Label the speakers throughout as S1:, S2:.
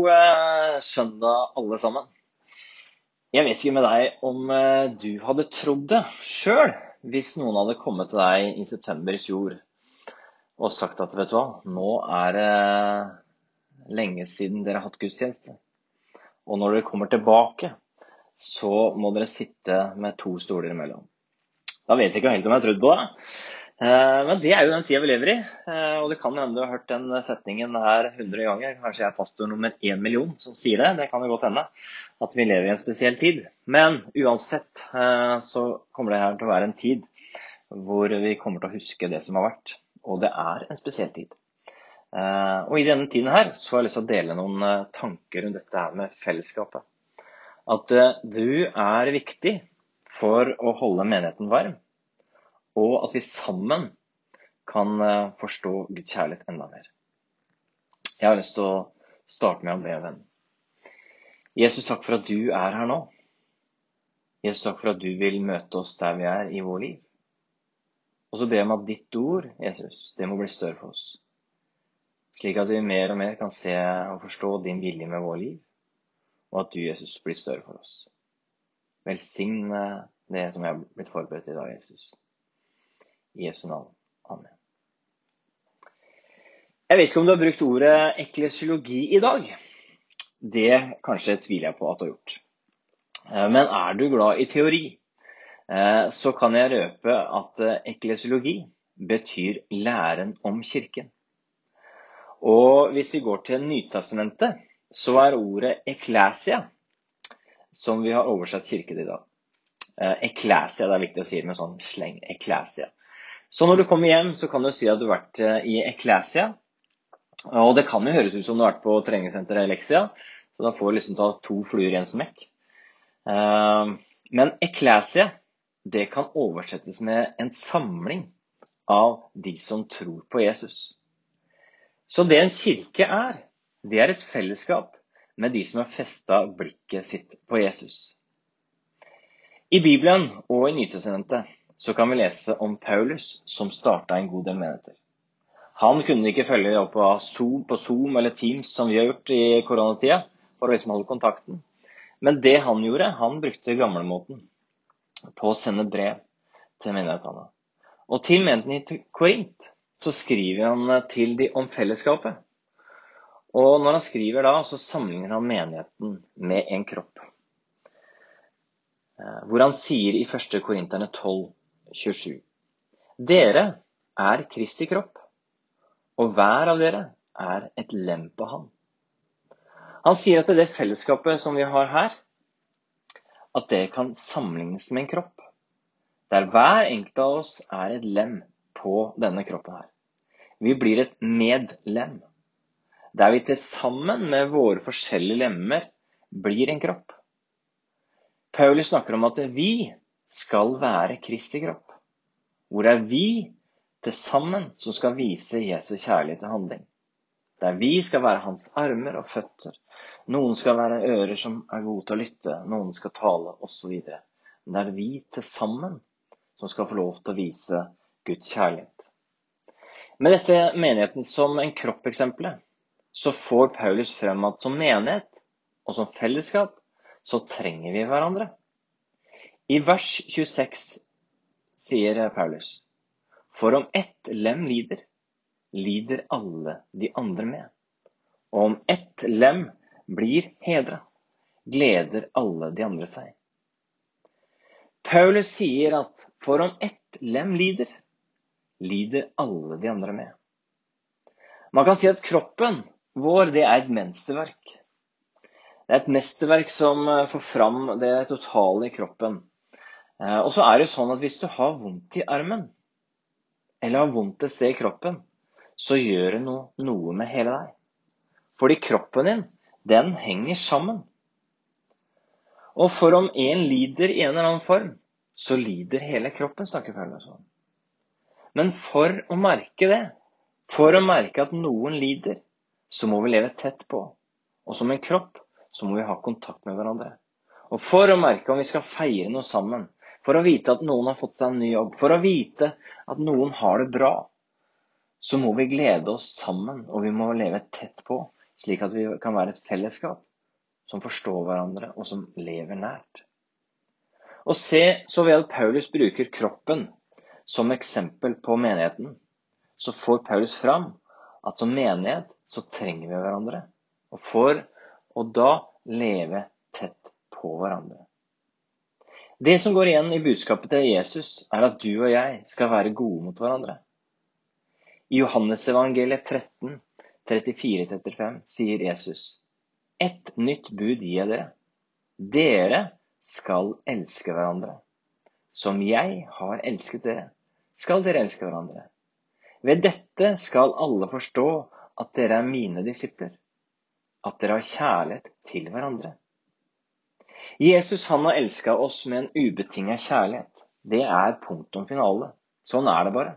S1: God eh, søndag, alle sammen. Jeg vet ikke med deg om eh, du hadde trodd det sjøl hvis noen hadde kommet til deg i september i fjor og sagt at vet du hva, nå er det lenge siden dere har hatt gudstjeneste. Og når dere kommer tilbake, så må dere sitte med to stoler imellom. Da vet jeg ikke helt om jeg har trodd på det. Eh, men det er jo den tida vi lever i. Eh, og det kan hende du har hørt den setningen her 100 ganger. Kanskje jeg er pastor nummer én million som sier det. Det kan jo godt hende. At vi lever i en spesiell tid. Men uansett eh, så kommer det her til å være en tid hvor vi kommer til å huske det som har vært. Og det er en spesiell tid. Og i denne tiden her så har jeg lyst til å dele noen tanker rundt dette her med fellesskapet. At du er viktig for å holde menigheten varm og at vi sammen kan eh, forstå Guds kjærlighet enda mer. Jeg har lyst til å starte med å be venn. Jesus, takk for at du er her nå. Jesus, takk for at du vil møte oss der vi er i vår liv. Og så ber jeg om at ditt ord, Jesus, det må bli større for oss. Slik at vi mer og mer kan se og forstå din vilje med vår liv, og at du, Jesus, blir større for oss. Velsigne det som jeg har blitt forberedt i dag, Jesus. I Jesu navn. Amen. Jeg vet ikke om du har brukt ordet eklesiologi i dag. Det kanskje tviler jeg på at du har gjort. Eh, men er du glad i teori, eh, så kan jeg røpe at eh, eklesiologi betyr læren om kirken. Og hvis vi går til Nytestamentet, så er ordet eklesia, som vi har oversatt kirke til i dag. Eklesia, det er viktig å si det med sånn sleng. Eklesia. Så når du kommer hjem, så kan du si at du har vært eh, i Eklesia. Og det kan jo høres ut som du har vært på treningssenteret Elexia, så da får du liksom ta to fluer i en smekk. Eh, men Eklesia, det kan oversettes med en samling av de som tror på Jesus. Så det en kirke er, det er et fellesskap med de som har festa blikket sitt på Jesus. I Bibelen og i Nytestamentet så kan vi lese om Paulus som starta en god del menigheter. Han kunne ikke følge opp på Zoom, på Zoom eller Teams som vi har gjort i koronatida, for å liksom holde kontakten. Men det han gjorde, han brukte gamlemåten på å sende brev til menighetene. Og til menigheten i Korint så skriver han til de om fellesskapet. Og når han skriver da, så sammenligner han menigheten med en kropp. Eh, hvor han sier i 1. Korinterne 12 27. Dere er Kristi kropp, og hver av dere er et lem på ham. Han sier at det fellesskapet som vi har her, at det kan sammenlignes med en kropp. Der hver enkelt av oss er et lem på denne kroppen her. Vi blir et medlem. Der vi til sammen med våre forskjellige lemmer blir en kropp. Paulus snakker om at vi skal være Kristi kropp. Hvor det er vi til sammen som skal vise Jesu kjærlighet til handling. Der vi skal være hans armer og føtter. Noen skal være ører som er gode til å lytte, noen skal tale osv. Men det er vi til sammen som skal få lov til å vise Guds kjærlighet. Med dette menigheten som en kropp-eksempelet, så får Paulus frem at som menighet og som fellesskap så trenger vi hverandre. I vers 26 sier Paulus, for om ett lem lider, lider alle de andre med. Og om ett lem blir hedra, gleder alle de andre seg. Paulus sier at for om ett lem lider, lider alle de andre med. Man kan si at kroppen vår, det er et mensterverk. Det er et mesterverk som får fram det totale i kroppen. Eh, og så er det sånn at hvis du har vondt i armen, eller har vondt et sted i kroppen, så gjør det noe, noe med hele deg. Fordi kroppen din, den henger sammen. Og for om en lider i en eller annen form, så lider hele kroppen, snakker om. Men for å merke det, for å merke at noen lider, så må vi leve tett på. Og som en kropp så må vi ha kontakt med hverandre. Og for å merke om vi skal feire noe sammen, for å vite at noen har fått seg en ny jobb, for å vite at noen har det bra, så må vi glede oss sammen, og vi må leve tett på, slik at vi kan være et fellesskap som forstår hverandre, og som lever nært. Og se så ved Paulus bruker kroppen som eksempel på menigheten, så får Paulus fram at som menighet så trenger vi hverandre. Og for å da leve tett på hverandre. Det som går igjen i budskapet til Jesus, er at du og jeg skal være gode mot hverandre. I Johannesevangeliet 13, 34-35 sier Jesus ett nytt bud gir jeg dere. Dere skal elske hverandre. Som jeg har elsket dere, skal dere elske hverandre. Ved dette skal alle forstå at dere er mine disipler, at dere har kjærlighet til hverandre. Jesus han har elska oss med en ubetinga kjærlighet. Det er punktum finale. Sånn er det bare.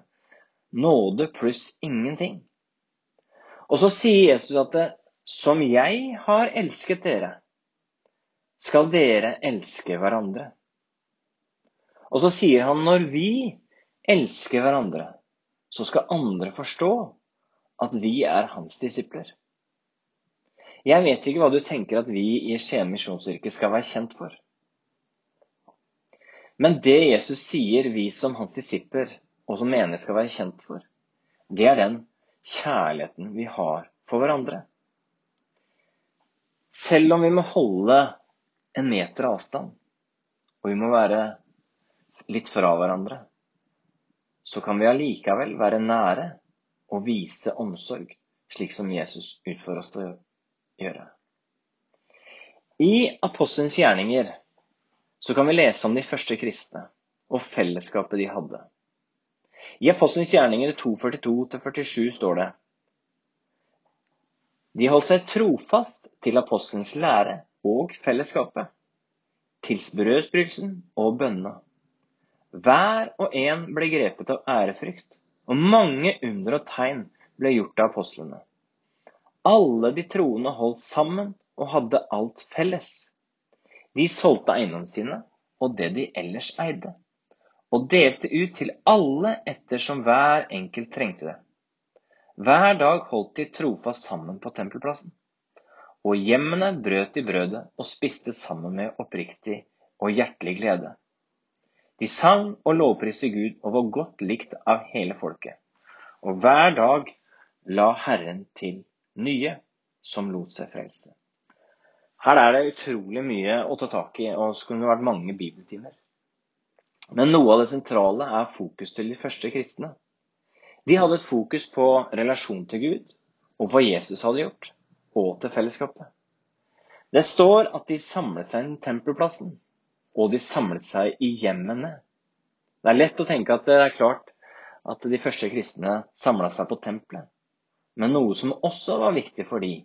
S1: Nåde pluss ingenting. Og så sier Jesus at det, som jeg har elsket dere, skal dere elske hverandre. Og så sier han når vi elsker hverandre, så skal andre forstå at vi er hans disipler. Jeg vet ikke hva du tenker at vi i Skien misjonskirke skal være kjent for. Men det Jesus sier vi som hans disipler og som mener skal være kjent for, det er den kjærligheten vi har for hverandre. Selv om vi må holde en meter avstand, og vi må være litt fra hverandre, så kan vi allikevel være nære og vise omsorg, slik som Jesus utfører oss til å gjøre. I apostelens gjerninger så kan vi lese om de første kristne og fellesskapet de hadde. I apostelens gjerninger 2.42-47 står det De holdt seg trofast til apostelens lære og fellesskapet, til brødsbrytelsen og bønnene. Hver og en ble grepet av ærefrykt, og mange under og tegn ble gjort av apostlene. Alle de troende holdt sammen og hadde alt felles. De solgte eiendommene sine og det de ellers eide, og delte ut til alle ettersom hver enkelt trengte det. Hver dag holdt de trofast sammen på tempelplassen, og hjemmene brøt de brødet og spiste sammen med oppriktig og hjertelig glede de sang og lovpriste Gud og var godt likt av hele folket. Og hver dag la Herren til nye som lot seg frelse. Her er det utrolig mye å ta tak i, og det kunne vært mange bibeltimer. Men noe av det sentrale er fokus til de første kristne. De hadde et fokus på relasjon til Gud og hva Jesus hadde gjort, og til fellesskapet. Det står at de samlet seg i tempelplassen, og de samlet seg i hjemmene. Det er lett å tenke at det er klart at de første kristne samla seg på tempelet. Men noe som også var viktig for dem,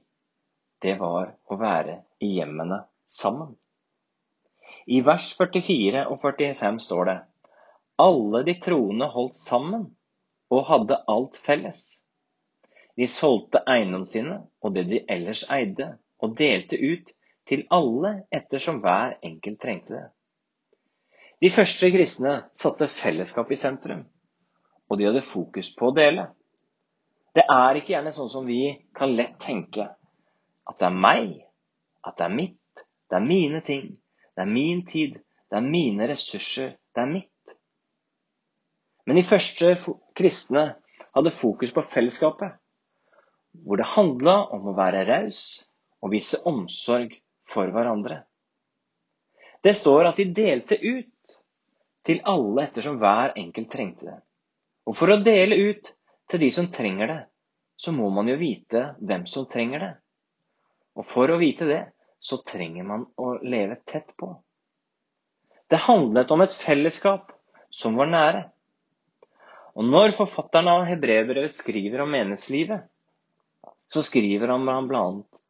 S1: det var å være i hjemmene sammen. I vers 44 og 45 står det alle de troende holdt sammen og hadde alt felles. De solgte eiendommene sine og det de ellers eide, og delte ut til alle ettersom hver enkelt trengte det. De første kristne satte fellesskap i sentrum, og de hadde fokus på å dele. Det er ikke gjerne sånn som vi kan lett tenke, at det er meg, at det er mitt, det er mine ting, det er min tid, det er mine ressurser, det er mitt. Men de første kristne hadde fokus på fellesskapet, hvor det handla om å være raus og vise omsorg for hverandre. Det står at de delte ut til alle ettersom hver enkelt trengte det. Og for å dele ut til de som trenger det, så må man jo vite hvem som trenger det. Og for å vite det, så trenger man å leve tett på. Det handlet om et fellesskap som var nære. Og når forfatteren av Hebreerbrevet skriver om menighetslivet, så skriver han bl.a.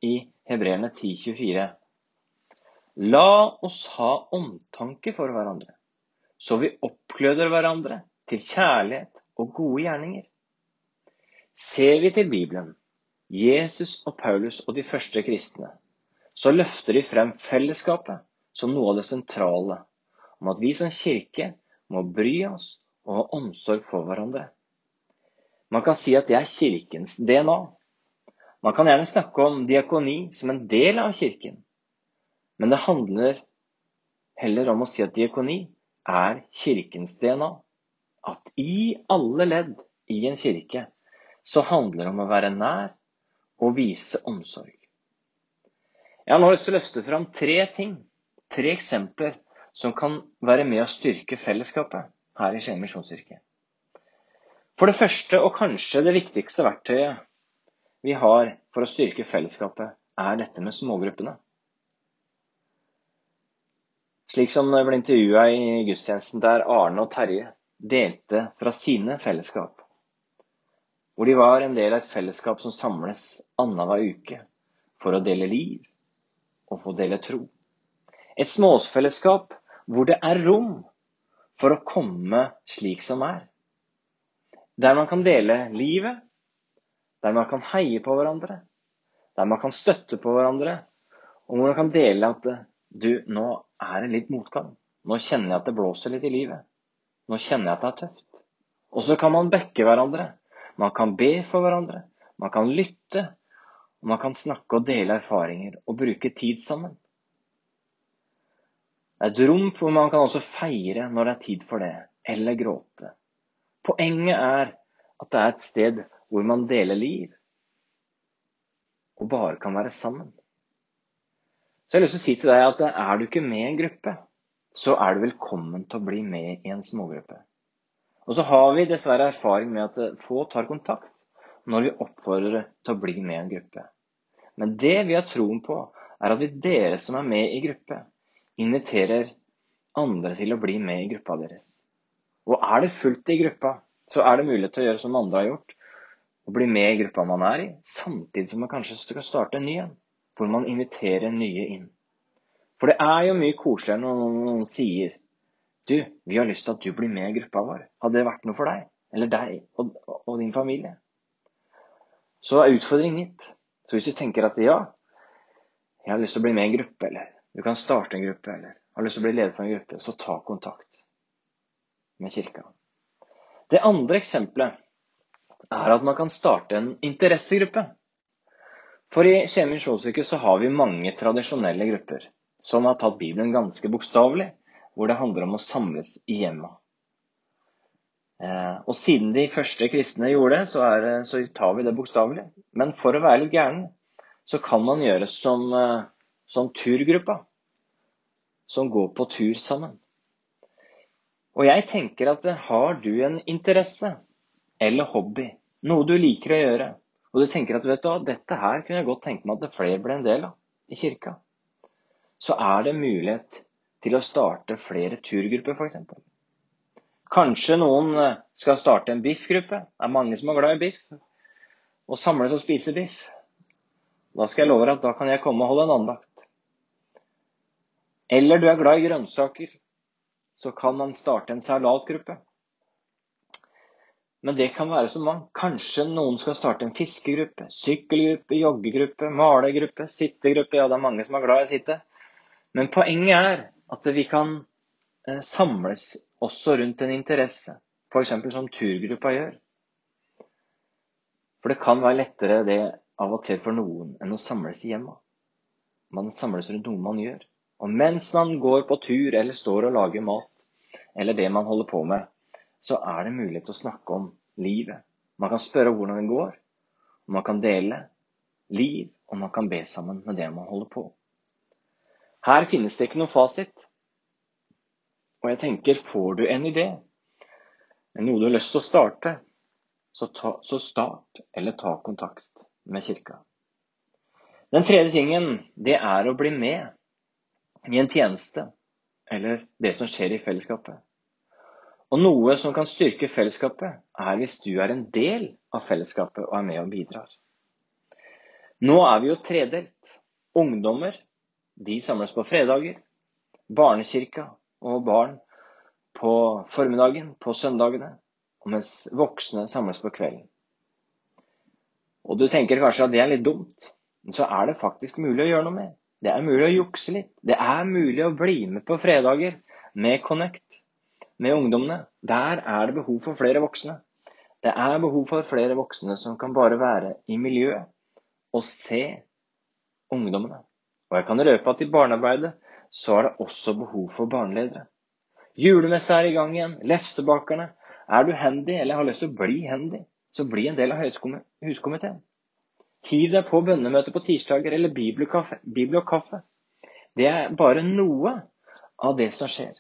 S1: i Hebreerne 10,24.: La oss ha omtanke for hverandre så vi oppgløder hverandre til kjærlighet og gode gjerninger. Ser vi til Bibelen, Jesus og Paulus og de første kristne, så løfter de frem fellesskapet som noe av det sentrale, om at vi som kirke må bry oss og ha omsorg for hverandre. Man kan si at det er kirkens DNA. Man kan gjerne snakke om diakoni som en del av kirken, men det handler heller om å si at diakoni er kirkens DNA. At i alle ledd i en kirke så handler det om å være nær og vise omsorg. Jeg har nå lyst til å løfte fram tre ting, tre eksempler, som kan være med å styrke fellesskapet her i Skien misjonskirke. For det første, og kanskje det viktigste verktøyet vi har for å styrke fellesskapet, er dette med smågruppene. Slik som det ble intervjua i gudstjenesten der Arne og Terje delte fra sine fellesskap. Hvor de var en del av et fellesskap som samles annenhver uke for å dele liv og for å dele tro. Et småsfellesskap hvor det er rom for å komme slik som er. Der man kan dele livet, der man kan heie på hverandre, der man kan støtte på hverandre, og hvor man kan dele at du, nå er det litt motgang. Nå kjenner jeg at det blåser litt i livet. Nå kjenner jeg at det er tøft. Og så kan man backe hverandre. Man kan be for hverandre. Man kan lytte. Og man kan snakke og dele erfaringer og bruke tid sammen. Det er et rom hvor man kan også feire når det er tid for det, eller gråte. Poenget er at det er et sted hvor man deler liv, og bare kan være sammen. Så jeg har lyst til å si til deg at er du ikke med i en gruppe, så er du velkommen til å bli med i en smågruppe. Og så har vi dessverre erfaring med at få tar kontakt når vi oppfordrer til å bli med i en gruppe. Men det vi har troen på, er at vi dere som er med i gruppe, inviterer andre til å bli med i gruppa deres. Og er det fullt i gruppa, så er det mulighet til å gjøre som andre har gjort, og bli med i gruppa man er i, samtidig som man kanskje skal starte en ny en, hvor man inviterer nye inn. For det er jo mye koseligere når noen sier du, vi har lyst til at du blir med i gruppa vår. Hadde det vært noe for deg? Eller deg og, og din familie? Så er utfordringen gitt. Så hvis du tenker at ja, jeg har lyst til å bli med i en gruppe, eller du kan starte en gruppe eller har lyst til å bli leder for en gruppe, så ta kontakt med kirka. Det andre eksempelet er at man kan starte en interessegruppe. For i Skien misjonsuke så har vi mange tradisjonelle grupper som har tatt Bibelen ganske bokstavelig, hvor det handler om å samles i hjemma. Eh, og siden de første kristne gjorde det, så, det, så tar vi det bokstavelig. Men for å være litt gæren, så kan man gjøre som, eh, som turgruppa som går på tur sammen. Og jeg tenker at har du en interesse eller hobby, noe du liker å gjøre, og du tenker at vet du, dette her kunne jeg godt tenke meg at det flere ble en del av i kirka, så er det mulighet til å starte flere turgrupper, f.eks. Kanskje noen eh, skal starte en biffgruppe. Det er mange som er glad i biff. Og samles og spise biff. Da skal jeg love deg at da kan jeg komme og holde en andakt. Eller du er glad i grønnsaker, så kan man starte en salatgruppe. Men det kan være så mange. Kanskje noen skal starte en fiskegruppe, sykkelgruppe, joggegruppe, malegruppe, sittegruppe. Ja, det er mange som er glad i å sitte. Men poenget er at vi kan eh, samles også rundt en interesse, f.eks. som turgruppa gjør. For det kan være lettere det av og til for noen enn å samles i hjemma. Man samles rundt noe man gjør. Og mens man går på tur eller står og lager mat, eller det man holder på med, så er det mulighet til å snakke om livet. Man kan spørre hvordan det går, man kan dele liv, og man kan be sammen med det man holder på. Her finnes det ikke noen fasit. Og jeg tenker, får du en idé, noe du har lyst til å starte, så, ta, så start eller ta kontakt med kirka. Den tredje tingen, det er å bli med i en tjeneste eller det som skjer i fellesskapet. Og noe som kan styrke fellesskapet, er hvis du er en del av fellesskapet og er med og bidrar. Nå er vi jo tredelt. Ungdommer de samles på fredager. Barnekirka og barn på formiddagen, på søndagene. Mens voksne samles på kvelden. Og du tenker kanskje at det er litt dumt. Men så er det faktisk mulig å gjøre noe med. Det er mulig å jukse litt. Det er mulig å bli med på fredager med Connect med ungdommene. Der er det behov for flere voksne. Det er behov for flere voksne som kan bare være i miljøet og se ungdommene. Og jeg kan røpe at i barnearbeidet så er det også behov for barneledere. Julemesse er i gang igjen. Lefsebakerne. Er du handy eller har lyst til å bli handy, så bli en del av huskomiteen. Hiv deg på bønnemøte på tirsdager eller bibel og kaffe. Det er bare noe av det som skjer.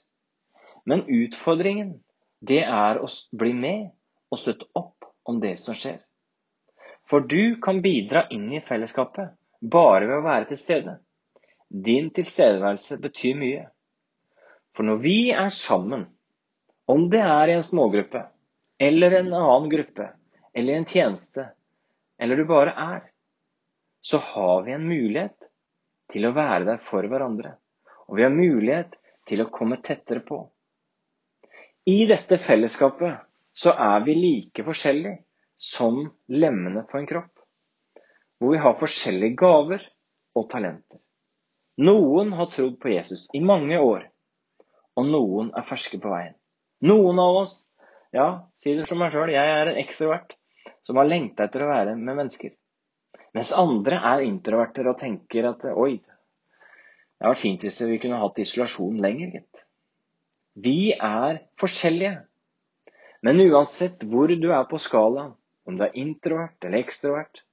S1: Men utfordringen, det er å bli med og støtte opp om det som skjer. For du kan bidra inn i fellesskapet bare ved å være til stede. Din tilstedeværelse betyr mye. For når vi er sammen, om det er i en smågruppe, eller en annen gruppe, eller i en tjeneste, eller du bare er, så har vi en mulighet til å være der for hverandre. Og vi har mulighet til å komme tettere på. I dette fellesskapet så er vi like forskjellige som lemmene på en kropp. Hvor vi har forskjellige gaver og talenter. Noen har trodd på Jesus i mange år, og noen er ferske på veien. Noen av oss, ja, si det som meg sjøl, jeg er en ekstrovert som har lengta etter å være med mennesker. Mens andre er introverter og tenker at oi, det hadde vært fint hvis vi kunne hatt isolasjon lenger, gitt. Vi er forskjellige. Men uansett hvor du er på skalaen, om du er introvert eller ekstrovert,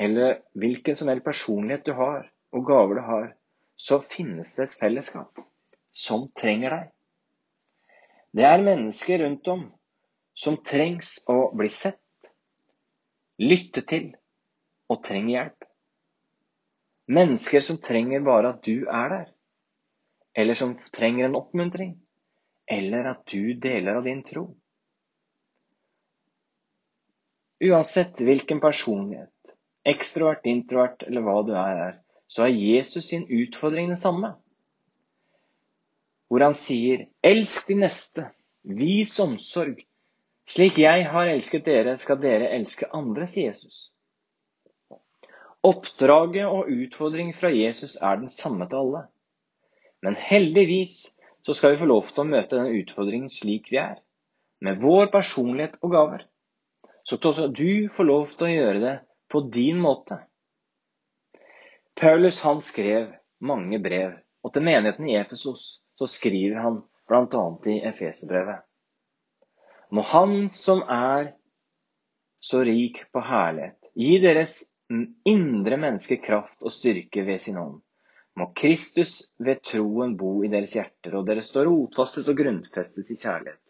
S1: eller hvilken som helst personlighet du har, og gaver du har, så finnes det et fellesskap som trenger deg. Det er mennesker rundt om som trengs å bli sett, lytte til og trenger hjelp. Mennesker som trenger bare at du er der, eller som trenger en oppmuntring, eller at du deler av din tro. Uansett hvilken personlighet, ekstrovert, introvert eller hva du er, så er Jesus sin utfordring den samme. Hvor han sier, 'Elsk de neste, vis omsorg. Slik jeg har elsket dere, skal dere elske andre', sier Jesus. Oppdraget og utfordringen fra Jesus er den samme til alle. Men heldigvis så skal vi få lov til å møte denne utfordringen slik vi er, med vår personlighet og gaver så skal du få lov til å gjøre det på din måte. Paulus han skrev mange brev, og til menigheten i Efesos så skriver han bl.a. i Efeserbrevet. Må Han som er så rik på herlighet, gi deres indre menneske kraft og styrke ved sin ånd. Må Kristus ved troen bo i deres hjerter, og dere står rotfastet og grunnfestet i kjærlighet.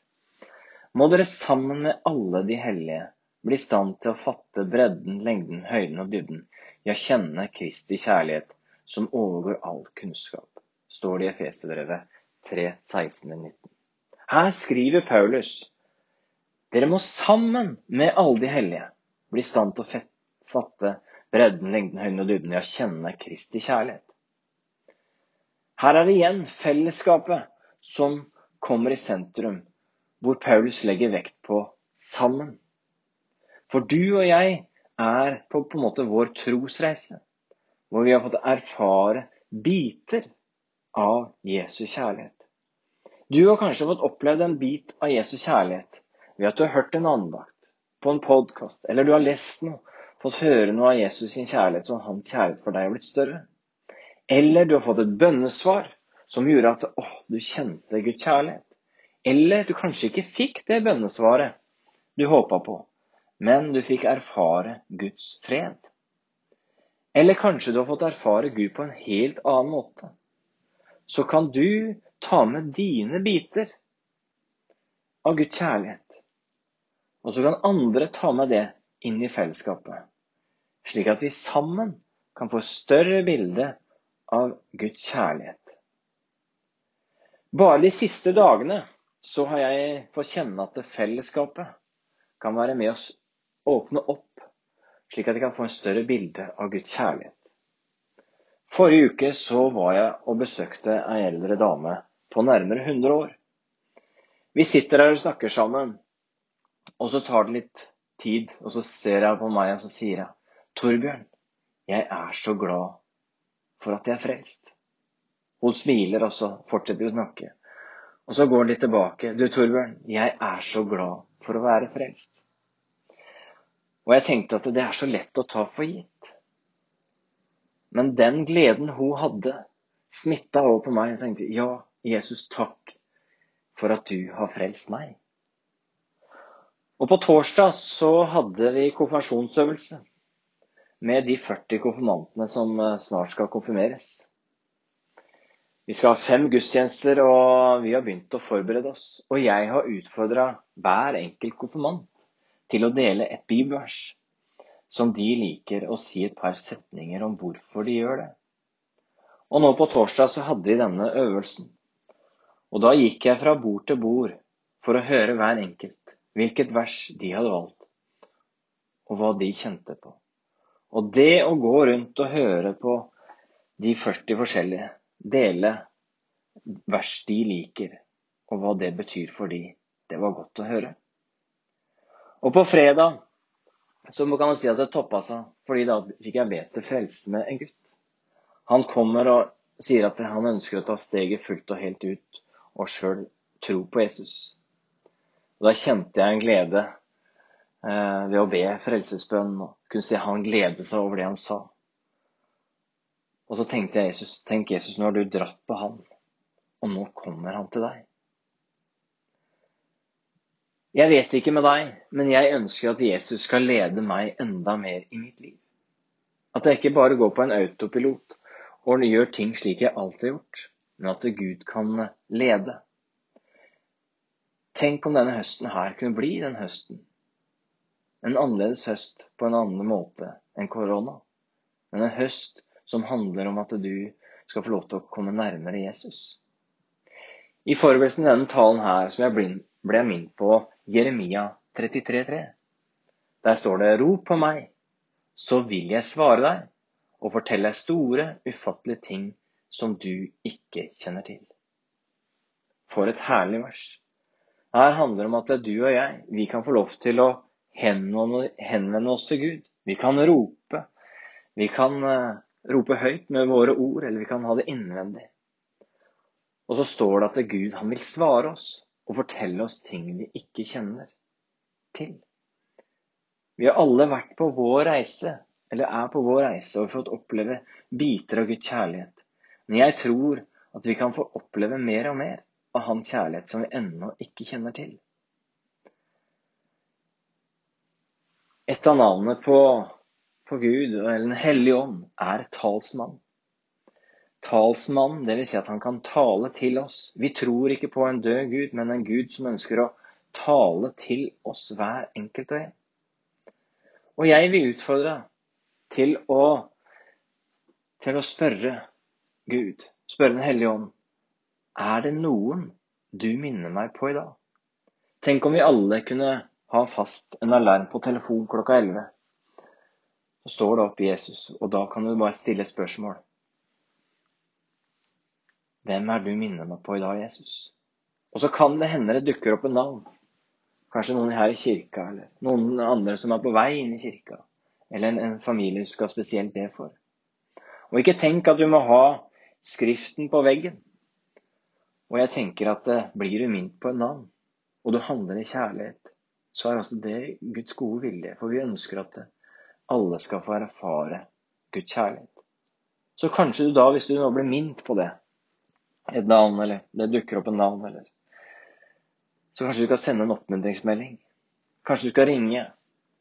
S1: Må dere sammen med alle de hellige bli i stand til å fatte bredden, lengden, høyden og dybden, ja, kjenne Kristi kjærlighet, som overgår all kunnskap, står det i Efeserbrevet 3, 16-19. Her skriver Paulus dere må sammen med alle de hellige bli i stand til å fatte bredden, lengden, høyden og dybden, ja, kjenne Kristi kjærlighet. Her er det igjen fellesskapet som kommer i sentrum, hvor Paulus legger vekt på sammen. For du og jeg er på, på en måte vår trosreise, hvor vi har fått erfare biter av Jesu kjærlighet. Du har kanskje fått opplevd en bit av Jesu kjærlighet ved at du har hørt en andakt på en podkast, eller du har lest noe, fått høre noe av Jesus sin kjærlighet, så hans kjærlighet for deg har blitt større. Eller du har fått et bønnesvar som gjorde at åh, du kjente Guds kjærlighet. Eller du kanskje ikke fikk det bønnesvaret du håpa på, men du fikk erfare Guds fred. Eller kanskje du har fått erfare Gud på en helt annen måte. Så kan du ta med dine biter av Guds kjærlighet. Og så kan andre ta med det inn i fellesskapet. Slik at vi sammen kan få større bilde av Guds kjærlighet. Bare de siste dagene så har jeg fått kjenne at fellesskapet kan være med oss åpne opp, slik at de kan få en større bilde av Guds kjærlighet. Forrige uke så var jeg og besøkte ei eldre dame på nærmere 100 år. Vi sitter her og snakker sammen, og så tar det litt tid, og så ser jeg på meg og så sier jeg, Torbjørn, jeg er så glad for at jeg er frelst. Hun smiler, og så fortsetter vi å snakke. Og så går hun litt tilbake. Du, Torbjørn, jeg er så glad for å være frelst. Og jeg tenkte at det er så lett å ta for gitt. Men den gleden hun hadde, smitta over på meg. Jeg tenkte ja, Jesus, takk for at du har frelst meg. Og på torsdag så hadde vi konfirmasjonsøvelse med de 40 konfirmantene som eh, snart skal konfirmeres. Vi skal ha fem gudstjenester, og vi har begynt å forberede oss. Og jeg har utfordra hver enkelt konfirmant til å dele et bibelvers som de liker å si et par setninger om hvorfor de gjør det. Og nå på torsdag så hadde vi denne øvelsen. Og da gikk jeg fra bord til bord for å høre hver enkelt hvilket vers de hadde valgt, og hva de kjente på. Og det å gå rundt og høre på de 40 forskjellige, dele vers de liker, og hva det betyr for de, det var godt å høre. Og på fredag så kan man si at det toppa seg, fordi da fikk jeg be til frelse med en gutt. Han kommer og sier at han ønsker å ta steget fullt og helt ut og sjøl tro på Jesus. Og Da kjente jeg en glede eh, ved å be frelsesbønn og kunne se han glede seg over det han sa. Og så tenkte jeg Jesus, tenk Jesus, nå har du dratt på han, og nå kommer han til deg. Jeg vet ikke med deg, men jeg ønsker at Jesus skal lede meg enda mer i mitt liv. At jeg ikke bare går på en autopilot og gjør ting slik jeg alltid har gjort, men at Gud kan lede. Tenk om denne høsten her kunne bli den høsten. En annerledes høst på en annen måte enn korona. Men en høst som handler om at du skal få lov til å komme nærmere Jesus. I forberedelsen til denne talen her som jeg ble minnet på Jeremia 33,3. Der står det Rop på meg, så vil jeg svare deg og fortelle deg store, ufattelige ting som du ikke kjenner til. For et herlig vers. Her handler det om at det er du og jeg, vi kan få lov til å henvende oss til Gud. Vi kan rope. Vi kan uh, rope høyt med våre ord, eller vi kan ha det innvendig. Og så står det at Gud han vil svare oss og fortelle oss ting vi ikke kjenner til. Vi har alle vært på vår reise, eller er på vår reise, og fått oppleve biter av Guds kjærlighet. Men jeg tror at vi kan få oppleve mer og mer av Hans kjærlighet som vi ennå ikke kjenner til. Et av navnene på, på Gud, eller Den hellige ånd, er talsmann. Talsmann, dvs. Si at han kan tale til oss. Vi tror ikke på en død Gud, men en Gud som ønsker å tale til oss hver enkelt og en. Og jeg vil utfordre til å, til å spørre Gud, spørre Den hellige ånd, er det noen du minner meg på i dag? Tenk om vi alle kunne ha fast en alarm på telefon klokka 11. Så står det opp Jesus, og da kan du bare stille spørsmål. Hvem er du minner meg på i dag, Jesus? Og så kan det hende det dukker opp en navn. Kanskje noen her i kirka, eller noen andre som er på vei inn i kirka. Eller en, en familie du skal spesielt be for. Og ikke tenk at du må ha skriften på veggen. Og jeg tenker at eh, blir du minnet på et navn, og du handler i kjærlighet, så er altså det Guds gode vilje. For vi ønsker at eh, alle skal få erfare Guds kjærlighet. Så kanskje du da, hvis du nå blir minnet på det, et navn, eller det dukker opp en navn, eller Så kanskje du skal sende en oppmuntringsmelding. Kanskje du skal ringe.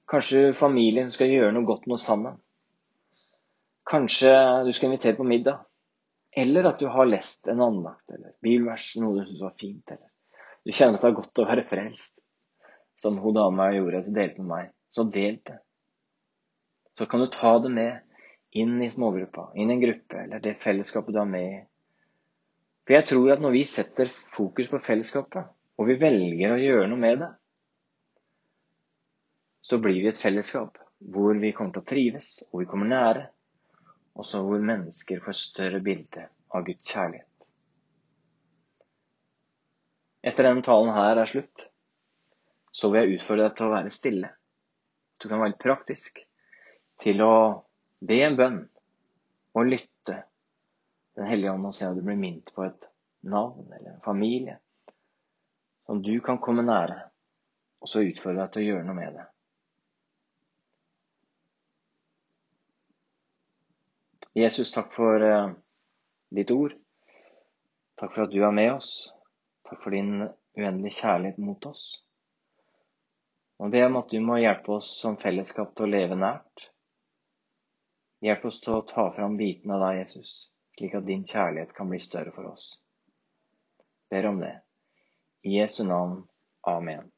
S1: Kanskje familien skal gjøre noe godt noe sammen. Kanskje du skal invitere på middag. Eller at du har lest en andakt eller bibelvers, noe du syns var fint. Eller du kjenner at det er godt å være frelst, som hun dama gjorde, at du delte med meg. Så del det. Så kan du ta det med inn i smågruppa, inn i en gruppe, eller det fellesskapet du er med i. For jeg tror at når vi setter fokus på fellesskapet, og vi velger å gjøre noe med det, så blir vi et fellesskap hvor vi kommer til å trives, og vi kommer nære, og så hvor mennesker får større bilde av Guds kjærlighet. Etter denne talen her er slutt, så vil jeg utfordre deg til å være stille. Du kan være litt praktisk til å be en bønn og lytte Den hellige ånd og se om du blir minnet på et navn eller en familie som du kan komme nære, og så utfordre deg til å gjøre noe med det. Jesus, takk for uh, ditt ord. Takk for at du er med oss. Takk for din uendelige kjærlighet mot oss. Og be om at du må hjelpe oss som fellesskap til å leve nært. Hjelp oss til å ta fram bitene av deg, Jesus, slik at din kjærlighet kan bli større for oss. Ber om det. I Jesu navn. Amen.